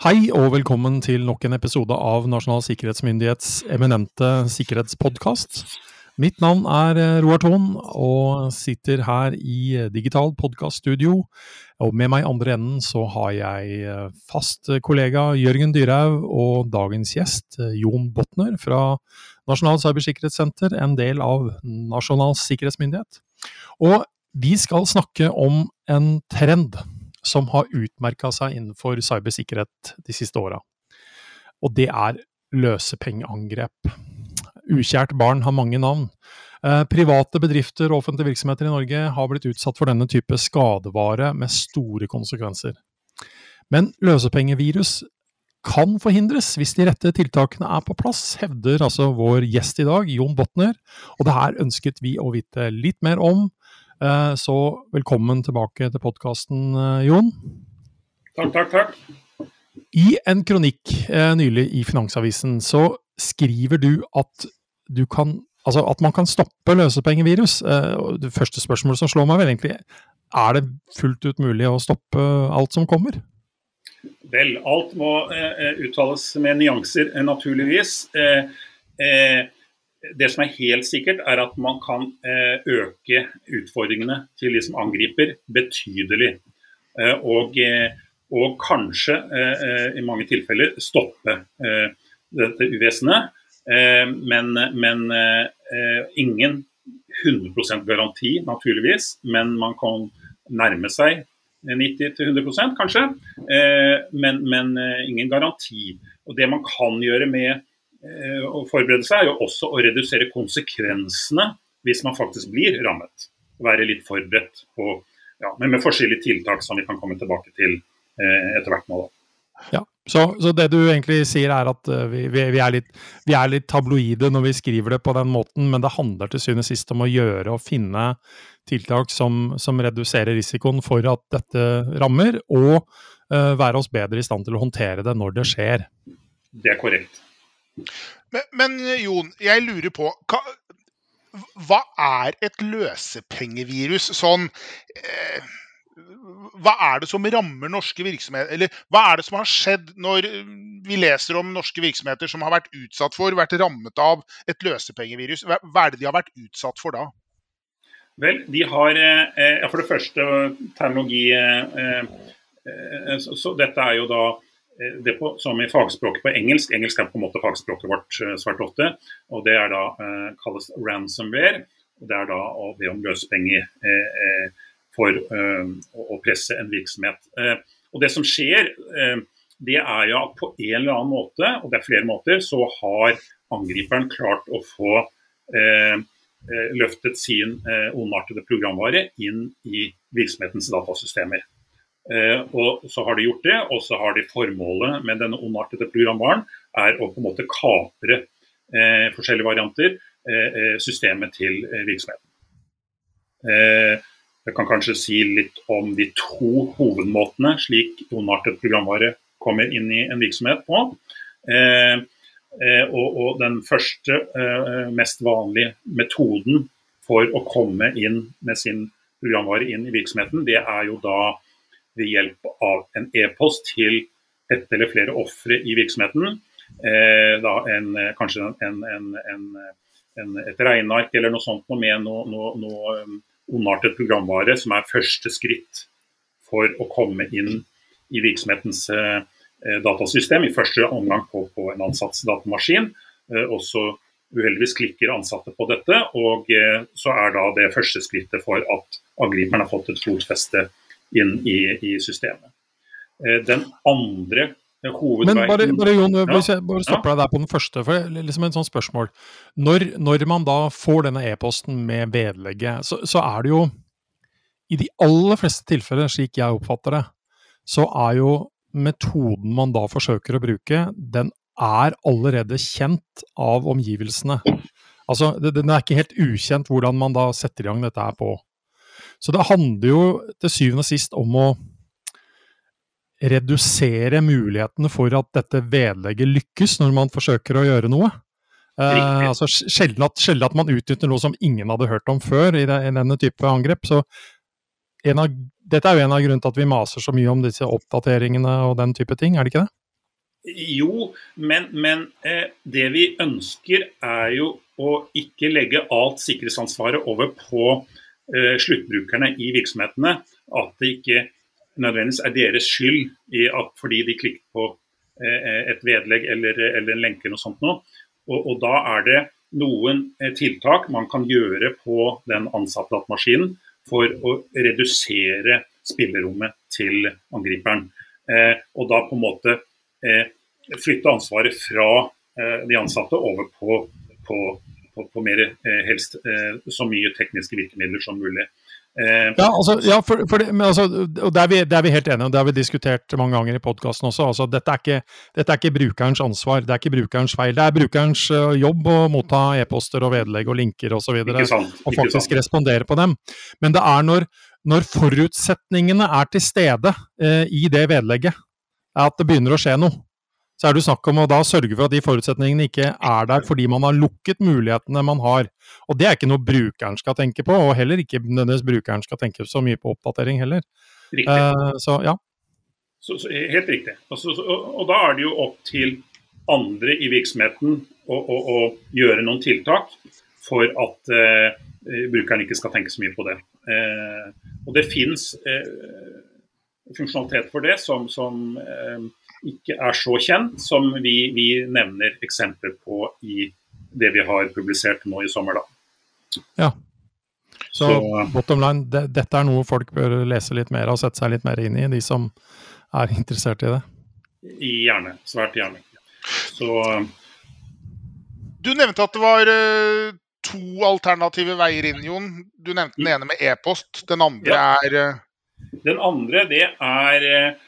Hei og velkommen til nok en episode av Nasjonal sikkerhetsmyndighets eminente sikkerhetspodkast. Mitt navn er eh, Roar Thon og sitter her i digital podkaststudio. Og med meg i andre enden så har jeg eh, fast kollega Jørgen Dyrhaug og dagens gjest eh, Jon Botner fra Nasjonal cybersikkerhetssenter, en del av Nasjonal sikkerhetsmyndighet. Og vi skal snakke om en trend som har utmerka seg innenfor cybersikkerhet de siste åra. Og det er løsepengeangrep. Ukjært barn har mange navn. Eh, private bedrifter og offentlige virksomheter i Norge har blitt utsatt for denne type skadevare med store konsekvenser. Men løsepengevirus kan forhindres hvis de rette tiltakene er på plass, hevder altså vår gjest i dag, Jon Botner. Og det her ønsket vi å vite litt mer om, så velkommen tilbake til podkasten, eh, Jon. Takk, takk, takk. I en kronikk eh, nylig i Finansavisen så skriver du at du kan Altså at man kan stoppe løsepengevirus. Det første spørsmålet som slår meg, vel egentlig er det fullt ut mulig å stoppe alt som kommer? Vel, alt må eh, uttales med nyanser, naturligvis. Eh, eh, det som er helt sikkert, er at man kan eh, øke utfordringene til de som angriper, betydelig. Eh, og, eh, og kanskje i mange tilfeller stoppe dette uvesenet. Men, men ingen 100% garanti, naturligvis. Men man kan nærme seg 90-100% kanskje. Men, men ingen garanti. Og Det man kan gjøre med å forberede seg, er jo også å redusere konsekvensene hvis man faktisk blir rammet. Være litt forberedt på, ja, men med forskjellige tiltak som vi kan komme tilbake til eh, etter hvert nå. Ja, så, så, det du egentlig sier er at uh, vi, vi, vi, er litt, vi, er litt, tabloide når vi skriver det på den måten, men det handler til syvende og sist om å gjøre og finne tiltak som, som reduserer risikoen for at dette rammer, og uh, være oss bedre i stand til å håndtere det når det skjer. Det er korrekt. Men, men Jon, jeg lurer på hva, hva er et løsepengevirus? Sånn eh, Hva er det som rammer norske virksomheter? Eller hva er det som har skjedd når vi leser om norske virksomheter som har vært utsatt for, vært rammet av et løsepengevirus? Hva, hva er det de har vært utsatt for da? Vel, de har eh, For det første terminologi eh, eh, så, så Dette er jo da Eh, det på, som i fagspråket på engelsk. Engelsk er på en måte fagspråket vårt eh, svært ofte. og Det da eh, kalles ransomware. Det er da å be om løsepenger eh, eh for eh, å presse en virksomhet. og Det som skjer, det er jo at på en eller annen måte, og det er flere måter, så har angriperen klart å få løftet sin ondartede programvare inn i virksomhetens datasystemer. Eh, og så har de gjort det, og så har de formålet med denne ondartede programvaren er å på en måte kapre eh, forskjellige varianter eh, eh systemet til eh, virksomheten. Eh, jeg kan kanskje si litt om de to hovedmåtene slik ondartet programvare kommer inn i en virksomhet på. Og, og, den første, mest vanlige metoden for å komme inn med sin programvare inn i virksomheten, det er jo da ved hjelp av en e-post til ett eller flere ofre i virksomheten. Eh, en, eh, kanskje en, en, et regneark eller noe sånt med noe, noe, um, ondartet programvare som er første skritt for å komme inn i virksomhetens eh, datasystem. I første omgang på, på en ansatts datamaskin. Og så uheldigvis klikker ansatte på dette, og så er da det første skrittet for at angriperen har fått et fotfeste inn i, i systemet. Eh, den andre hovedveien Men bare, bare Jon, jeg bare stopper deg der på den første. for liksom en sånn spørsmål. Når, når man da får denne e-posten med vedlegget, så, så, er det jo i de aller fleste tilfeller, slik jeg oppfatter det, så er jo metoden man da forsøker å bruke, den er allerede kjent av omgivelsene. Altså, Den er ikke helt ukjent hvordan man da setter i gang dette her på. Så det handler jo til syvende og sist om å redusere mulighetene for at dette vedlegget lykkes når man forsøker å gjøre noe. Eh, altså sjelden at, sjelden at, man utnytter noe som ingen hadde hørt om før i, det, i denne type angrep. Så av, dette er jo en av grunnene til at vi maser så mye om disse oppdateringene og den type ting, er det ikke det? Jo, men, men eh, det vi ønsker er jo å ikke legge alt sikkerhetsansvaret over på sluttbrukerne i virksomhetene. At det ikke nødvendigvis er deres skyld at, fordi de klikket på eh, et vedlegg eller, eller, en lenke noe sånt noe. Og, og, da er det noen eh, tiltak man kan gjøre på den ansatte maskinen for å redusere spillerommet til angriperen. Eh, og da på en måte eh, flytte ansvaret fra eh, de ansatte over på, på, på, på mer helst så mye tekniske virkemidler som mulig. Ja, altså, ja for, for det, altså, og det er, vi, det er, vi, helt enige om. Det har vi diskutert mange ganger i podkasten også. Altså, dette, er ikke, dette, er ikke, brukerens ansvar, det er ikke brukerens feil. Det er brukerens jobb å motta e-poster og vedlegg og linker osv. Og, så og faktisk respondere på dem. Men det er når, når forutsetningene er til stede eh, i det vedlegget, at det begynner å skje noe så er det snakk om å da sørge for at de forutsetningene ikke er der fordi man har lukket mulighetene man har. Og det er ikke noe brukeren skal tenke på, og heller ikke nødvendigvis brukeren skal tenke så mye på oppdatering heller. Uh, så ja. Så, så, helt riktig. Altså, så, og, og, da er det jo opp til andre i virksomheten å, å, å gjøre noen tiltak for at uh, brukeren ikke skal tenke så mye på det. Uh, og det fins funksjonalitet for det som, som ikke er så kjent som vi, vi nevner eksempler på i det vi har publisert nå i sommer. Da. Ja. Så, så bottom line, det, dette er noe folk bør lese litt mer og sette seg litt mer inn i, de som er interessert i det? Gjerne. Svært gjerne. Så Du nevnte at det var uh, to alternative veier inn, Jon. Du nevnte den ene med e-post. Den andre ja. er uh... Den andre, det er uh,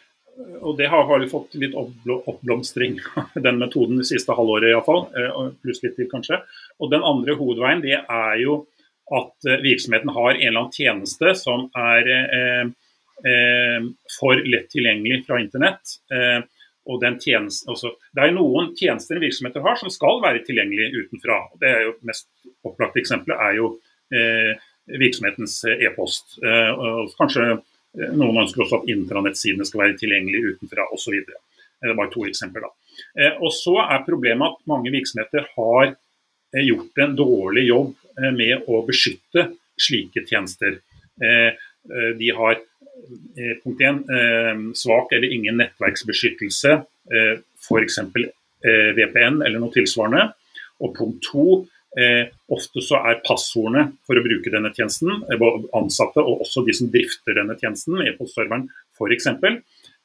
og det har, vi fått litt oppblomstring, den metoden det siste halvåret iallfall. Eh, pluss litt til, kanskje. Og den andre hovedveien det er jo at eh, virksomheten har en eller annen tjeneste som er eh, eh, for lett tilgjengelig fra internett. Eh, og tjeneste, også, det er noen tjenester virksomheter har som skal være tilgjengelige utenfra. Det er jo mest opplagte eksempelet er jo eh, virksomhetens e-post. kanskje Eh, noen ønsker også at intranettsidene skal være tilgjengelige utenfra osv. Det er bare to eksempler. da. Eh, og Så er problemet at mange virksomheter har eh, gjort en dårlig jobb med å beskytte slike tjenester. De har punkt 1, svak eller ingen nettverksbeskyttelse, f.eks. VPN eller noe tilsvarende. Og punkt 2, Eh, ofte så er passordene for å bruke denne tjenesten, eh, ansatte og også de som drifter denne tjenesten, e-postserveren f.eks.,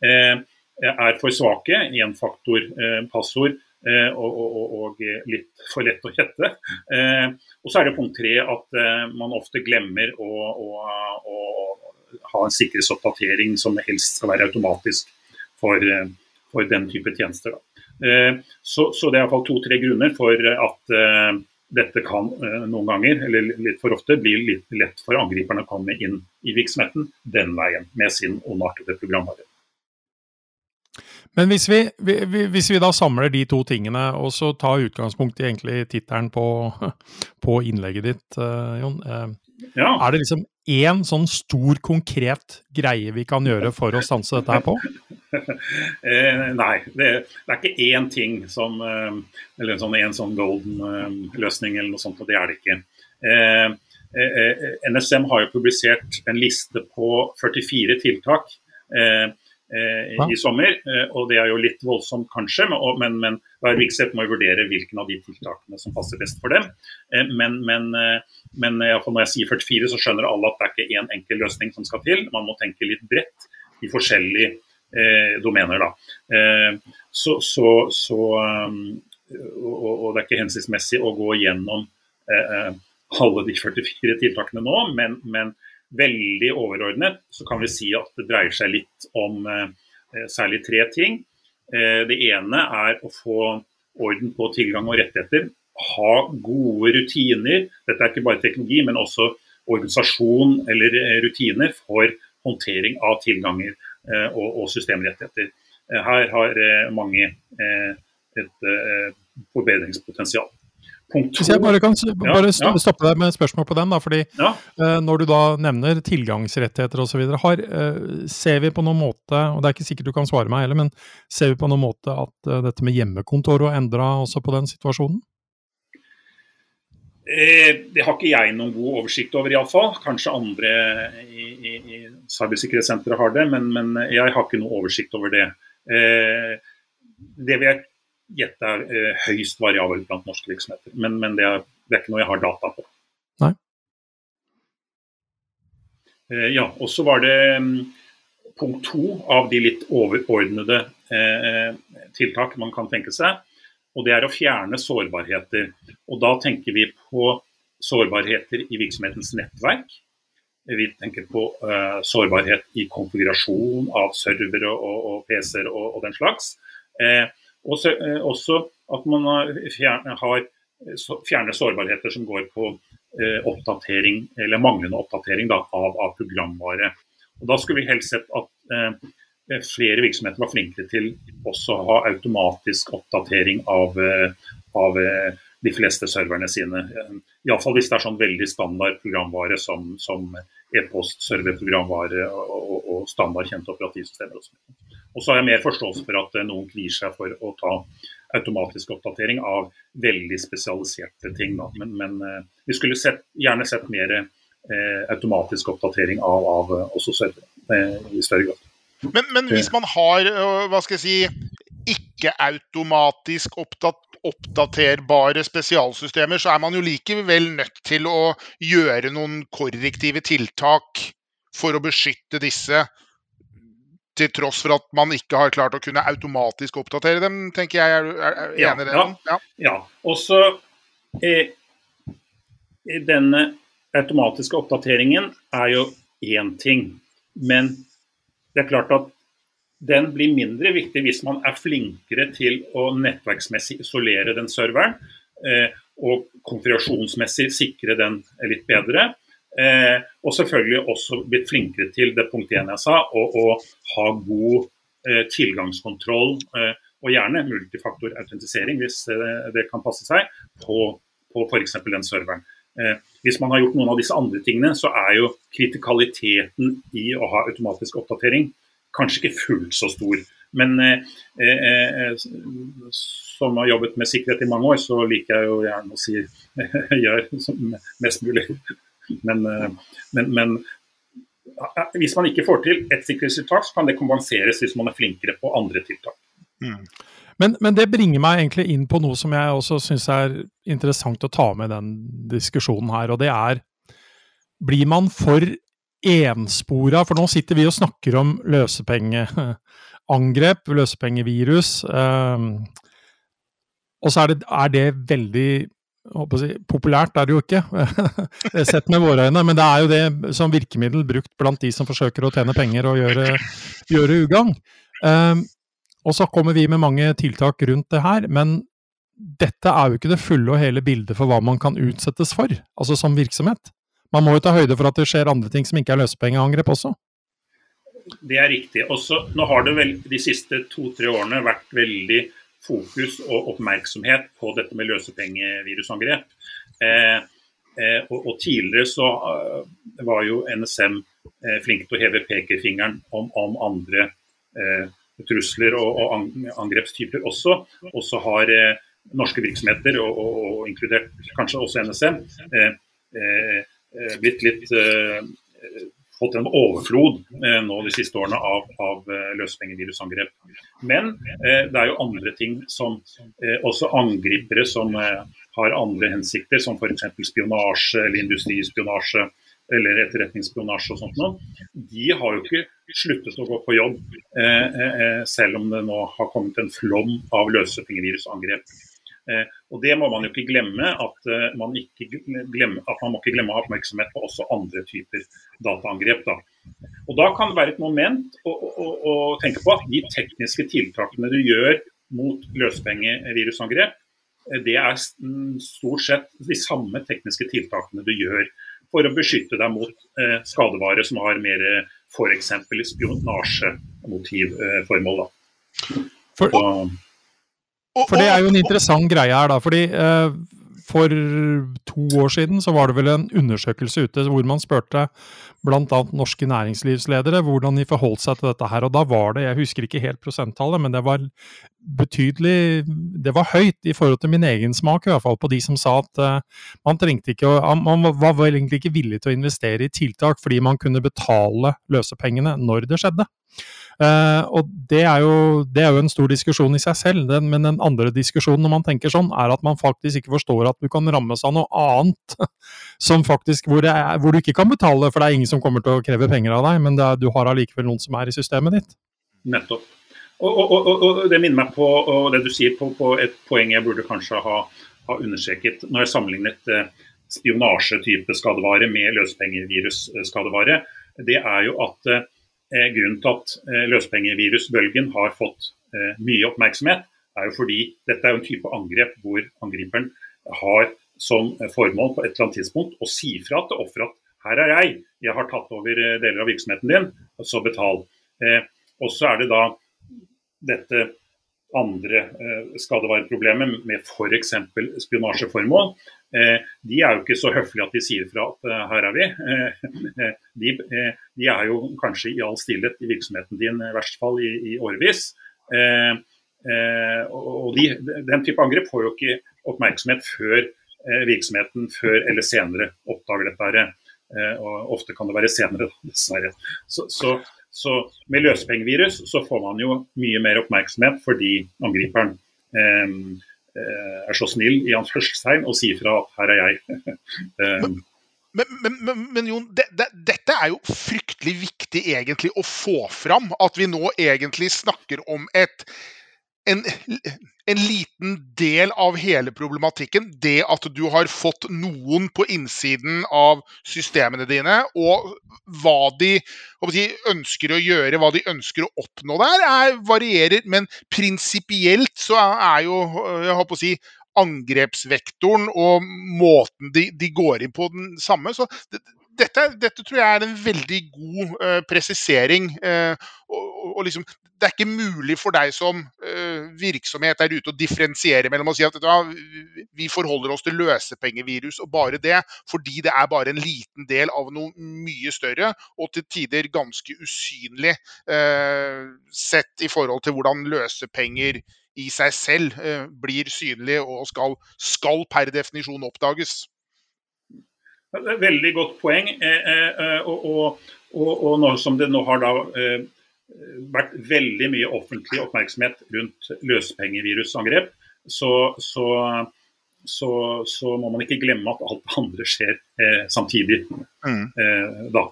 eh, er for svake. Énfaktor eh, eh, og, og, og, litt for lett å hette. Eh, og så er det punkt tre at eh, man ofte glemmer å, å, å, ha en sikkerhetsoppdatering som helst skal være automatisk for, for den type tjenester. Så, så, det er iallfall to-tre grunner for at dette kan eh, noen ganger, eller litt for ofte, bli litt lett for angriperne å komme inn i virksomheten den veien, med sin ondartede programvare. Men hvis vi, hvis vi, da samler de to tingene, og så tar utgangspunkt i egentlig tittelen på, på, innlegget ditt, eh, Jon. Eh, ja. Er det liksom én sånn stor, konkret greie vi kan gjøre for å stanse dette her på? eh, nei, det, det, er ikke én ting som eh, Eller sånn, en sånn golden eh, løsning eller noe sånt, og det er det ikke. Eh, eh NSM har jo publisert en liste på 44 tiltak. Eh, eh, i sommer. Eh, og det er jo litt voldsomt kanskje, men, men hver virksomhet må jo vurdere hvilken av de tiltakene som passer best for dem. Eh, men, men, eh, men når jeg sier 44, så skjønner alle at det er ikke én enkel løsning som skal til. Man må tenke litt bredt i forskjellige eh, domener. Eh, så, så, så og, og, det er ikke hensiktsmessig å gå gjennom alle de 44 tiltakene nå, men, men Veldig overordnet så kan vi si at det dreier seg litt om eh, særlig tre ting. Eh, det ene er å få orden på tilgang og rettigheter. Ha gode rutiner. Dette er ikke bare teknologi, men også organisasjon eller eh, rutiner for håndtering av tilganger og, systemrettigheter. Her har mange et forbedringspotensial. Punkt to Hvis jeg bare kan bare ja. stoppe deg med et spørsmål på den, da. fordi Ja. uh, Når du da nevner tilgangsrettigheter osv., uh, ser vi på noen måte, og det er ikke sikkert du kan svare meg heller, men ser vi på noen måte at uh, dette med hjemmekontor har endra også på den situasjonen? Eh, Det har ikke jeg noen god oversikt over, iallfall. Kanskje andre i, i, i cybersikkerhetssenteret har det, men, men jeg har ikke noe oversikt over det. Eh, Det vi jeg gjette er eh, høyst variabel blant norske virksomheter, men, men det, er, det er ikke noe jeg har data på. Nei. Eh, Ja, og så var det mm, punkt to av de litt overordnede eh, tiltak man kan tenke seg. Og det er å fjerne sårbarheter. Og da tenker vi på sårbarheter i virksomhetens nettverk. Vi tenker på uh, sårbarhet i konfigurasjon av servere og, og PC-er og, og den slags. Eh, og så, eh, også at man har fjerne, har så- fjerner sårbarheter som går på eh, oppdatering, eller manglende oppdatering da, av, av programvare. Og Da skulle vi helst sett at eh, flere virksomheter var flinkere til også å ha automatisk oppdatering av, eh, av eh, de fleste serverne sine. Eh, Iallfall hvis det er sånn veldig standard programvare som, som e-post, serverprogramvare og, og, og standard kjente operativsystemer. Og, så. Og så har jeg mer forståelse for at eh, noen kvier seg for å ta automatisk oppdatering av veldig spesialiserte ting. Men, men eh, vi skulle sett, gjerne sett mer eh, automatisk oppdatering av, av eh, også servere eh, i større grad. Men, men hvis man har hva skal jeg si, ikke automatisk oppdat oppdaterbare spesialsystemer, så er man jo likevel nødt til å gjøre noen korrektive tiltak for å beskytte disse, til tross for at man ikke har klart å kunne automatisk oppdatere dem, tenker jeg. Er du er, er Ja, enig i det? ja. Ja. Ja, og så eh, Denne automatiske oppdateringen er jo én ting. Men det er klart at den blir mindre viktig hvis man er flinkere til å nettverksmessig isolere den serveren. Eh, og konfigurasjonsmessig sikre den litt bedre. Eh, og selvfølgelig også blitt flinkere til det punktet én jeg sa, å, ha god eh, tilgangskontroll. Eh, og gjerne multifaktorautentisering hvis eh, det kan passe seg, på, på f.eks. den serveren. Eh, hvis man har gjort noen av disse andre tingene, så er jo kritikaliteten i å ha automatisk oppdatering kanskje ikke fullt så stor. Men eh, eh, eh, som har jobbet med sikkerhet i mange år, så liker jeg jo gjerne å si gjør mest mulig. Men, eh, men, men eh, hvis man ikke får til ett sikkerhetstiltak, så kan det kompenseres hvis man er flinkere på andre tiltak. Mm. Men, men det bringer meg egentlig inn på noe som jeg også syns er interessant å ta med i den diskusjonen her, og det er Blir man for enspora? For nå sitter vi og snakker om løsepengeangrep, løsepengevirus. Um, og så er det, er det veldig si, populært er det jo ikke, sett med våre øyne, men det er jo det som virkemiddel brukt blant de som forsøker å tjene penger og gjøre, gjøre ugagn. Um, og så kommer vi med mange tiltak rundt det her, men dette er jo ikke det fulle og hele bildet for hva man kan utsettes for, altså som virksomhet. Man må jo ta høyde for at det skjer andre ting som ikke er løsepengeangrep også. Det er riktig. Også, nå har det vel de siste to-tre årene vært veldig fokus og oppmerksomhet på dette med løsepengevirusangrep. Eh, eh, og, tidligere så uh, var jo NSM eh, flink til å heve pekefingeren om, om andre eh, trusler og, angrepstyper også. Og så har eh, norske virksomheter, og, og, inkludert kanskje også NSM, eh, blitt litt fått en overflod eh, nå de siste årene av, av eh, løsepengevirusangrep. Men eh, det er jo andre ting som også angripere som har andre hensikter, som f.eks. spionasje eller industrispionasje eller etterretningsspionasje og sånt noe, de har jo ikke sluttet å gå på jobb, selv om det nå har kommet en flom av løsepengevirusangrep. Eh, og Det må man jo ikke glemme, at, uh, man ikke glemme, at man må ikke glemme å ha oppmerksomhet på også andre typer dataangrep. Da. Og da kan det være et moment å, å, å, tenke på at de tekniske tiltakene du gjør mot løsepengevirusangrep, uh, det er stort sett de samme tekniske tiltakene du gjør for å beskytte deg mot uh, skadevare som har mer f.eks. spionasjemotivformål. For, for det er jo en interessant greie her, da. fordi eh, for to år siden så var det vel en undersøkelse ute hvor man spurte bl.a. norske næringslivsledere hvordan de forholdt seg til dette her. Og da var det, jeg husker ikke helt prosenttallet, men det var betydelig Det var høyt i forhold til min egen smak, i hvert fall på de som sa at uh, man trengte ikke å Man var vel egentlig ikke villig til å investere i tiltak fordi man kunne betale løsepengene når det skjedde. Uh, og det er, jo, det er, jo, en stor diskusjon i seg selv, den, men den andre diskusjonen når man tenker sånn, er at man faktisk ikke forstår at du kan rammes av noe annet som faktisk, hvor, er, hvor, du ikke kan betale, for det er ingen som kommer til å kreve penger av deg, men er, du har allikevel noen som er i systemet ditt. Nettopp. Og, og, og, og, det minner meg på det du sier, på, på, et poeng jeg burde kanskje ha, ha understreket når jeg sammenlignet eh, spionasjetype skadevare med løspengevirusskadevare. Det er jo at eh, Eh, grunnen til at eh, løspengevirusbølgen har fått eh, mye oppmerksomhet, er jo fordi dette er en type angrep hvor angriperen har som formål på et eller annet tidspunkt å si fra til offeret at her er jeg, jeg har tatt over deler av virksomheten din, så betal. og så er det da dette andre skadevareproblemet med f.eks. spionasjeformål. Eh, de er jo ikke så høflige at de sier fra at eh, her er vi. Eh, de, de, er jo kanskje i all stillhet i virksomheten din, i verste fall i, i årevis. Og de, Den type angrep får jo ikke oppmerksomhet før virksomheten før eller senere oppdager dette. her. Og ofte kan det være senere, dessverre. Så, så, så med løsepengevirus så får man jo mye mer oppmerksomhet fordi angriperen Eh, er så snill i anførselstegn og sier fra at her er jeg. um, men, men, men, men, Jon, det, det, dette er jo fryktelig viktig egentlig å få fram. At vi nå egentlig snakker om et en, en, liten del av hele problematikken. Det at du har fått noen på innsiden av systemene dine, og hva de si, ønsker å gjøre, hva de ønsker å oppnå der, er, varierer. Men prinsipielt så er jo jeg håper å si, angrepsvektoren og måten de, de, går inn på den samme. Så det, dette, dette, tror jeg er en veldig god uh, presisering. Uh, og, og, liksom, det er ikke mulig for deg som uh, virksomhet der ute å differensiere mellom å si at ja, vi forholder oss til løsepengevirus og bare det, fordi det er bare en liten del av noe mye større, og til tider ganske usynlig sett i forhold til hvordan løsepenger i seg selv blir synlig og skal, skal per definisjon oppdages. Veldig godt poeng. Eh, eh, og, og, og, og nå som det nå har da eh, vært veldig mye offentlig oppmerksomhet rundt løsepengevirusangrep, så, så, så, så, må man ikke glemme at alt det andre skjer eh, samtidig. Mm. Eh, da.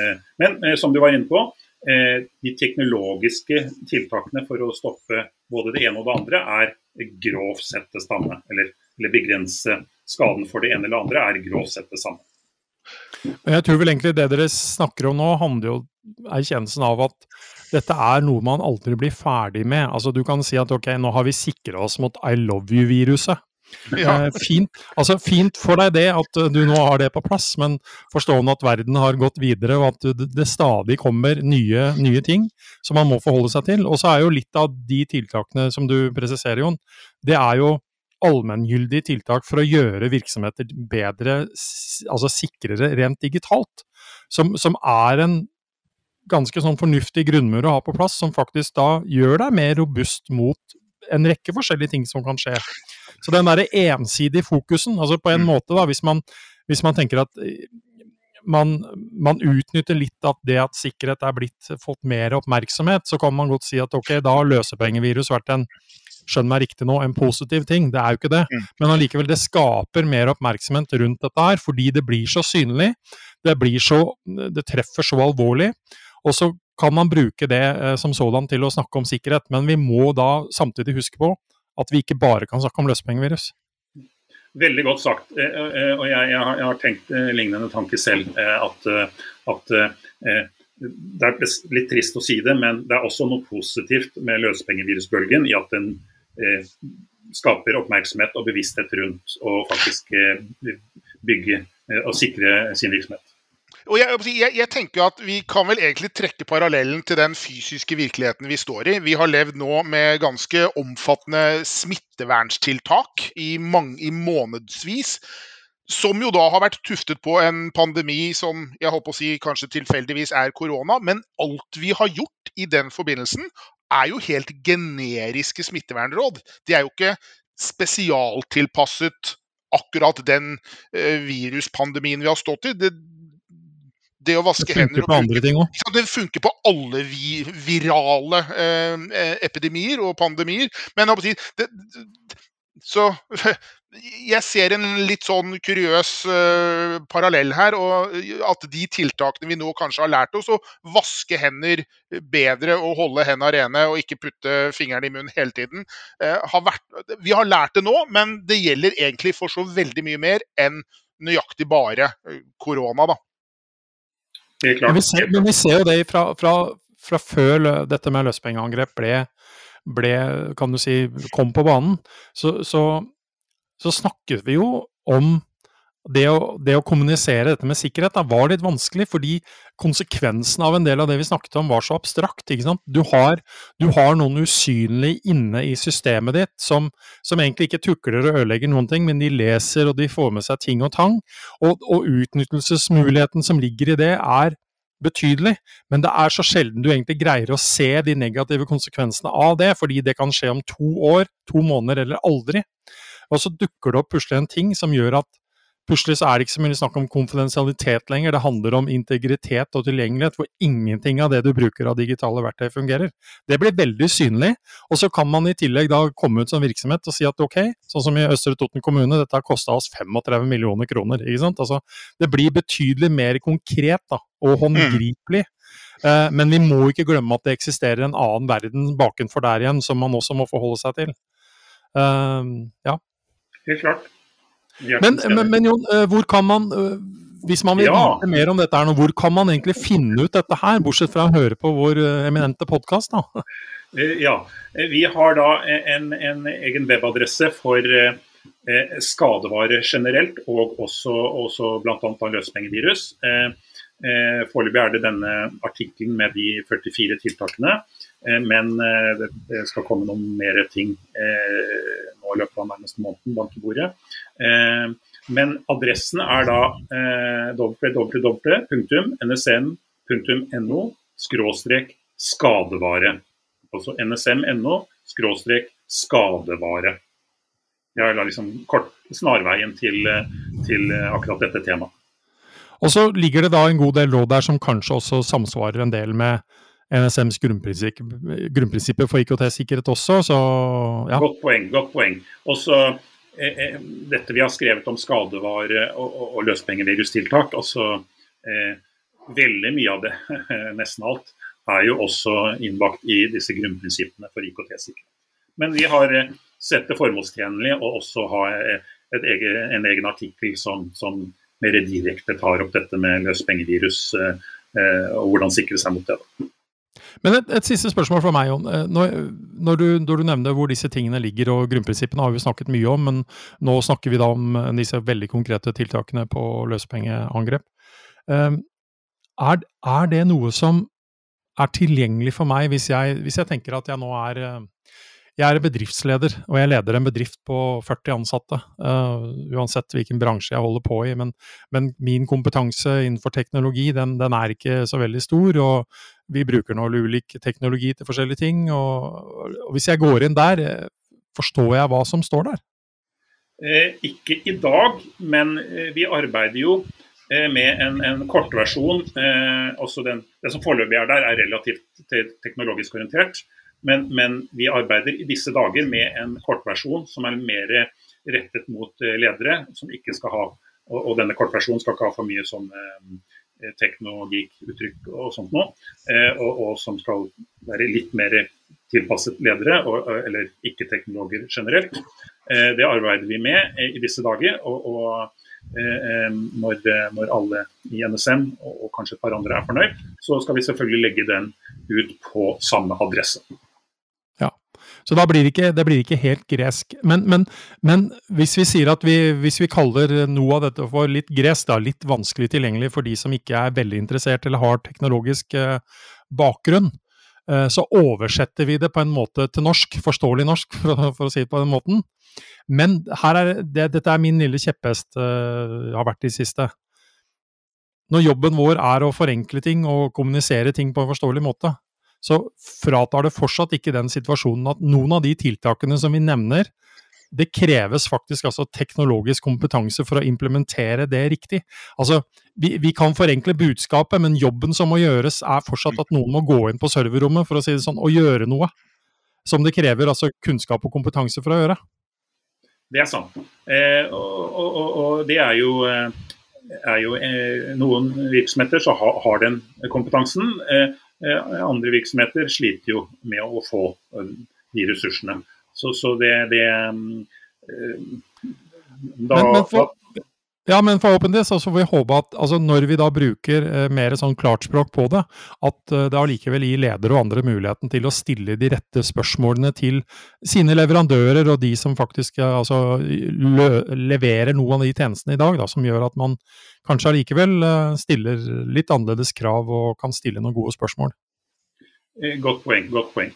Eh, men som du var inne på, de teknologiske tiltakene for å stoppe både det ene og det andre er grovt sett det samme. Eller, eller begrense skaden for det ene eller andre er grovt sett det samme. Men jeg tror vel egentlig det dere snakker om nå, handler jo erkjennelsen av at dette er noe man aldri blir ferdig med. Altså Du kan si at ok, nå har vi sikra oss mot I love you-viruset. Ja. Eh, fint, altså, fint for deg det at du nå har det på plass, men forstående at verden har gått videre og at det stadig kommer nye, nye ting som man må forholde seg til. Og så er jo litt av de tiltakene som du presiserer, Jon, det er jo allmenngyldige tiltak for å gjøre virksomheter bedre, altså sikrere rent digitalt. Som, som er en ganske sånn fornuftig grunnmur å ha på plass, som faktisk da gjør deg mer robust mot en rekke forskjellige ting som kan skje. Så den derre ensidige fokusen, altså på en mm. måte, da, hvis man, hvis man tenker at man, man, utnytter litt av det at sikkerhet er blitt fått mer oppmerksomhet, så kan man godt si at ok, da har løsepengevirus vært en skjønn meg riktig nå, en positiv ting. Det er jo ikke det. Mm. Men allikevel, det skaper mer oppmerksomhet rundt dette her, fordi det blir så synlig. Det, blir så, det treffer så alvorlig. Og så kan man bruke det eh, som sådan til å snakke om sikkerhet, men vi må da samtidig huske på at vi ikke bare kan snakke om løsepengevirus. Veldig godt sagt. Eh, eh, og jeg, jeg, har, jeg har, tenkt lignende tanke selv. At, at det er litt trist å si det, men det er også noe positivt med løsepengevirusbølgen i at den eh, skaper oppmerksomhet og bevissthet rundt å faktisk eh, bygge eh, og sikre sin virksomhet. og jeg, jeg, jeg, tenker at Vi kan vel egentlig trekke parallellen til den fysiske virkeligheten vi står i. Vi har levd nå med ganske omfattende smitteverntiltak i, i månedsvis. Som jo da har vært tuftet på en pandemi som jeg håper å si kanskje tilfeldigvis er korona. Men alt vi har gjort i den forbindelsen, er jo helt generiske smittevernråd. De er jo ikke spesialtilpasset akkurat den eh, viruspandemien vi har stått i. Det, det å vaske hender Det ting òg. Det funker på alle vi, virale eh, epidemier og pandemier. Men det, så jeg ser en litt sånn kuriøs uh, parallell her. og At de tiltakene vi nå kanskje har lært oss, å vaske hender bedre og holde hendene rene og ikke putte fingrene i munnen hele tiden, uh, har vært, Vi har lært det nå, men det gjelder egentlig for så veldig mye mer enn nøyaktig bare eh, korona. da. Men vi, ser, men vi ser jo det fra, fra, fra før dette med løspengeangrep ble ble, kan du si, kom på banen, så, så, så snakket vi jo om det å, det å, kommunisere dette med sikkerhet da, var litt vanskelig, fordi konsekvensen av en del av det vi snakket om, var så abstrakt. Du har, du, har, noen usynlige inne i systemet ditt som, som, egentlig ikke tukler og ødelegger noen ting, men de leser og de får med seg ting og tang. Og, og utnyttelsesmuligheten som ligger i det, er betydelig, men det er så sjelden du egentlig greier å se de negative konsekvensene av det, fordi det kan skje om to år, to måneder eller aldri. Og så dukker det opp plutselig en ting som gjør at plutselig så er det ikke så mye snakk om konfidensialitet lenger, det handler om integritet og tilgjengelighet, hvor ingenting av det du bruker av digitale verktøy fungerer. Det blir veldig synlig, og så kan man i tillegg da komme ut som virksomhet og si at ok, sånn som i Østre Toten kommune, dette har kosta oss 35 millioner kroner. ikke sant? Altså, det blir betydelig mer konkret da, og mm. håndgripelig. Eh, men vi må ikke glemme at det eksisterer en annen verden bakenfor der igjen, som man også må forholde seg til. Uh, ja. Helt klart. Men, men, men, Jon, eh, hvor kan man hvis man vil ja. vite mer om dette, her hvor kan man egentlig finne ut dette her, bortsett fra å høre på vår eminente podkast? Ja, vi har da en, en egen webadresse for skadevare generelt, og også, også bl.a. løspengevirus. Eh, Foreløpig er det denne artikkelen med de 44 tiltakene. Eh, men eh, det skal komme noen mer ting nå i løpet av nærmeste måneden, bank i bordet. Men adressen er da www.nsm.no skråstrek skadevare. Altså nsm.no skråstrek skadevare. Det er liksom kort, snarveien til, til akkurat dette temaet. Og så ligger det da en god del råd der som kanskje også samsvarer en del med NSMs grunnprinsipp, grunnprinsipper for IKT-sikkerhet også, så ja. Godt poeng. godt poeng. Også eh, eh, dette vi har skrevet om skadevare og, og, og løspengevirustiltak, altså eh, veldig mye av det, nesten alt, er jo også innbakt i disse grunnprinsippene for IKT-sikkerhet. Men vi har eh, sett det formålstjenlig å også ha eh, egen, en egen artikkel som, som mer direkte tar opp dette med løspengevirus eh, eh, og hvordan sikre seg mot det. Men et, et, siste spørsmål fra meg, Jon. Eh, når, når, du, når, du, nevner hvor disse tingene ligger, og grunnprinsippene har vi snakket mye om, men nå snakker vi da om disse veldig konkrete tiltakene på løsepengeangrep. Er, er det noe som er tilgjengelig for meg hvis jeg, hvis jeg tenker at jeg nå er jeg er bedriftsleder, og jeg leder en bedrift på 40 ansatte. Uh, uansett hvilken bransje jeg holder på i. Men, men min kompetanse innenfor teknologi, den, den, er ikke så veldig stor. Og vi bruker nå ulik teknologi til forskjellige ting. Og, og, hvis jeg går inn der, eh, forstår jeg hva som står der? Eh, ikke i dag, men eh, vi arbeider jo eh, med en, en kortversjon. Eh, også den, det som foreløpig er der, er relativt teknologisk orientert. Men, men, vi arbeider i disse dager med en kortversjon som er mer rettet mot eh, ledere. som ikke skal ha, Og, og denne kortversjonen skal ikke ha for mye sånn eh, teknologiuttrykk og sånt noe. Eh, og, og, som skal være litt mer tilpasset ledere, og, eller ikke-teknologer generelt. Eh, det arbeider vi med eh, i disse dager. og, og eh, når, når, alle i NSM og, og kanskje et par andre er fornøyd, så skal vi selvfølgelig legge den ut på samme adresse. Så da blir det ikke, det blir ikke helt gresk. Men, men, men hvis vi sier at vi, hvis vi kaller noe av dette for litt gresk, da, litt vanskelig tilgjengelig for de som ikke er veldig interessert eller har teknologisk eh, bakgrunn, eh, så oversetter vi det på en måte til norsk, forståelig norsk, for, for å si det på den måten. Men er det, dette er min lille kjepphest, uh, har vært i siste. Når jobben vår er å forenkle ting og kommunisere ting på en forståelig måte, så fratar det fortsatt ikke den situasjonen at noen av de tiltakene som vi nevner, det kreves faktisk altså teknologisk kompetanse for å implementere det riktig. Altså, vi, vi, kan forenkle budskapet, men jobben som må gjøres er fortsatt at noen må gå inn på serverrommet for å si det sånn, og gjøre noe. Som det krever altså kunnskap og kompetanse for å gjøre. Det er sant. Eh, og, og, og, det er jo, eh, er jo eh, Noen virksomheter så har, har den kompetansen. Eh, andre virksomheter sliter jo med å få eh, de ressursene. Så, så det, det eh, da, men, men for, ja, men forhåpentligvis så får vi håpe at altså, når vi da bruker eh, mer sånn klartspråk på det, at eh, det allikevel gir ledere og andre muligheten til å stille de rette spørsmålene til sine leverandører og de som faktisk altså, leverer noen av de tjenestene i dag, da, som gjør at man kanskje allikevel uh, stiller litt annerledes krav og kan stille noen gode spørsmål. Eh, godt poeng. Godt poeng.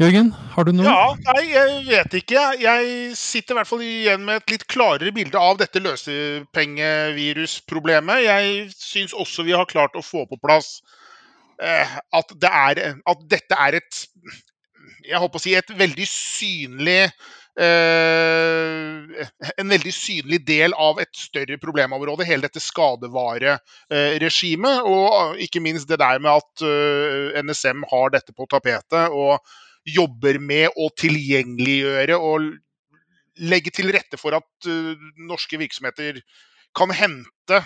Jørgen, har du noe? Ja, nei, jeg vet ikke. Jeg sitter i hvert fall igjen med et litt klarere bilde av dette løsepengevirusproblemet. Jeg syns også vi har klart å få på plass eh, at, det er, at dette er et Jeg på å si et veldig synlig Eh, en veldig synlig del av et større problemområde. Hele dette skadevareregimet. Og ikke minst det der med at eh, NSM har dette på tapetet og jobber med å tilgjengeliggjøre og legge til rette for at uh, norske virksomheter kan hente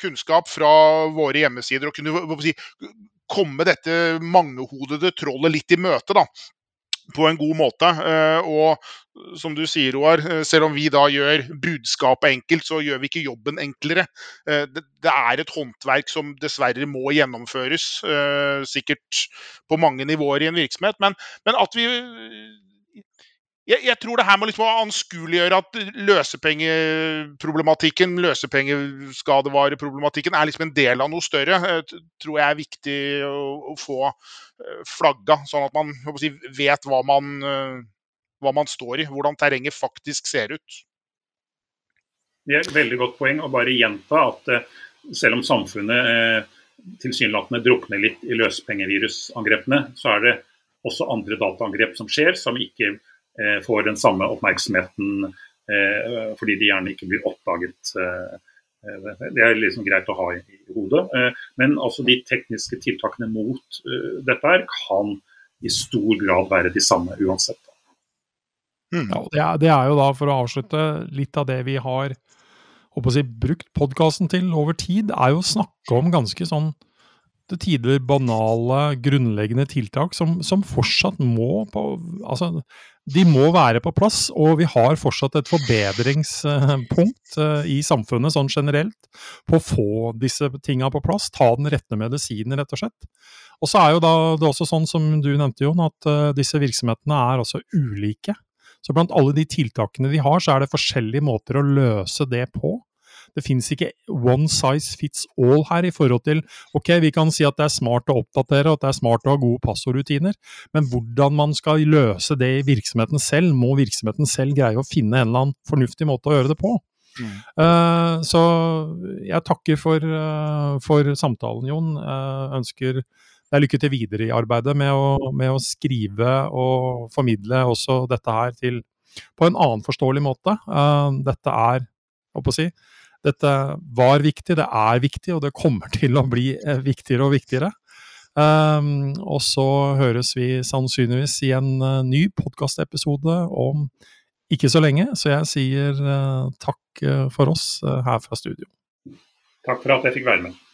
kunnskap fra våre hjemmesider og kunne si, komme dette mangehodede trollet litt i møte. da på en god måte. Eh, og som du sier, Roar, eh, selv om vi da gjør budskapet enkelt, så gjør vi ikke jobben enklere. Eh, det er et håndverk som dessverre må gjennomføres, sikkert på mange nivåer i en virksomhet. Men, men at vi jeg, jeg, tror det her må liksom anskueliggjøre at løsepengeproblematikken, løsepengeskadevareproblematikken, er liksom en del av noe større. Det tror jeg er viktig å, å få eh, flagga, sånn at man si, vet hva man, eh, hva man, står i. Hvordan terrenget faktisk ser ut. Det er et veldig godt poeng å bare gjenta at eh, selv om samfunnet tilsynelatende drukner litt i løsepengevirusangrepene, så er det også andre dataangrep som skjer, som ikke Eh, får den samme oppmerksomheten eh, fordi de gjerne ikke blir oppdaget. Eh, det er liksom greit å ha i, hodet. Men altså de tekniske tiltakene mot dette her kan i stor grad være de samme uansett. Mm. Ja, det, er, det, er, jo da, for å avslutte, litt av det vi har si, brukt podkasten til over tid, er jo å snakke om ganske sånn til tider banale, grunnleggende tiltak som, som fortsatt må på Altså, de må være på plass, og vi har fortsatt et forbedringspunkt eh, i samfunnet sånn generelt på å få disse tinga på plass. Ta den rette medisinen, rett og slett. Og så er jo da det også sånn som du nevnte, Jon, at uh, disse virksomhetene er også ulike. Så blant alle de tiltakene de har, så er det forskjellige måter å løse det på. Det finnes ikke one size fits all her i forhold til ok, vi kan si at det er smart å oppdatere og at det er smart å ha gode passordrutiner, men hvordan man skal løse det i virksomheten selv, må virksomheten selv greie å finne en eller annen fornuftig måte å gjøre det på. Mm. Uh, så jeg takker for, uh, for samtalen, Jon. Uh, ønsker deg lykke til videre i arbeidet med å, med å, skrive og formidle også dette her til på en annen forståelig måte. dette er, hva å si, dette var viktig, det er viktig, og det kommer til å bli eh, viktigere og viktigere. Um, og så høres vi sannsynligvis i en uh, ny podkastepisode om ikke så lenge, så jeg sier uh, takk uh, for oss her fra studio. Takk for at jeg fikk være med.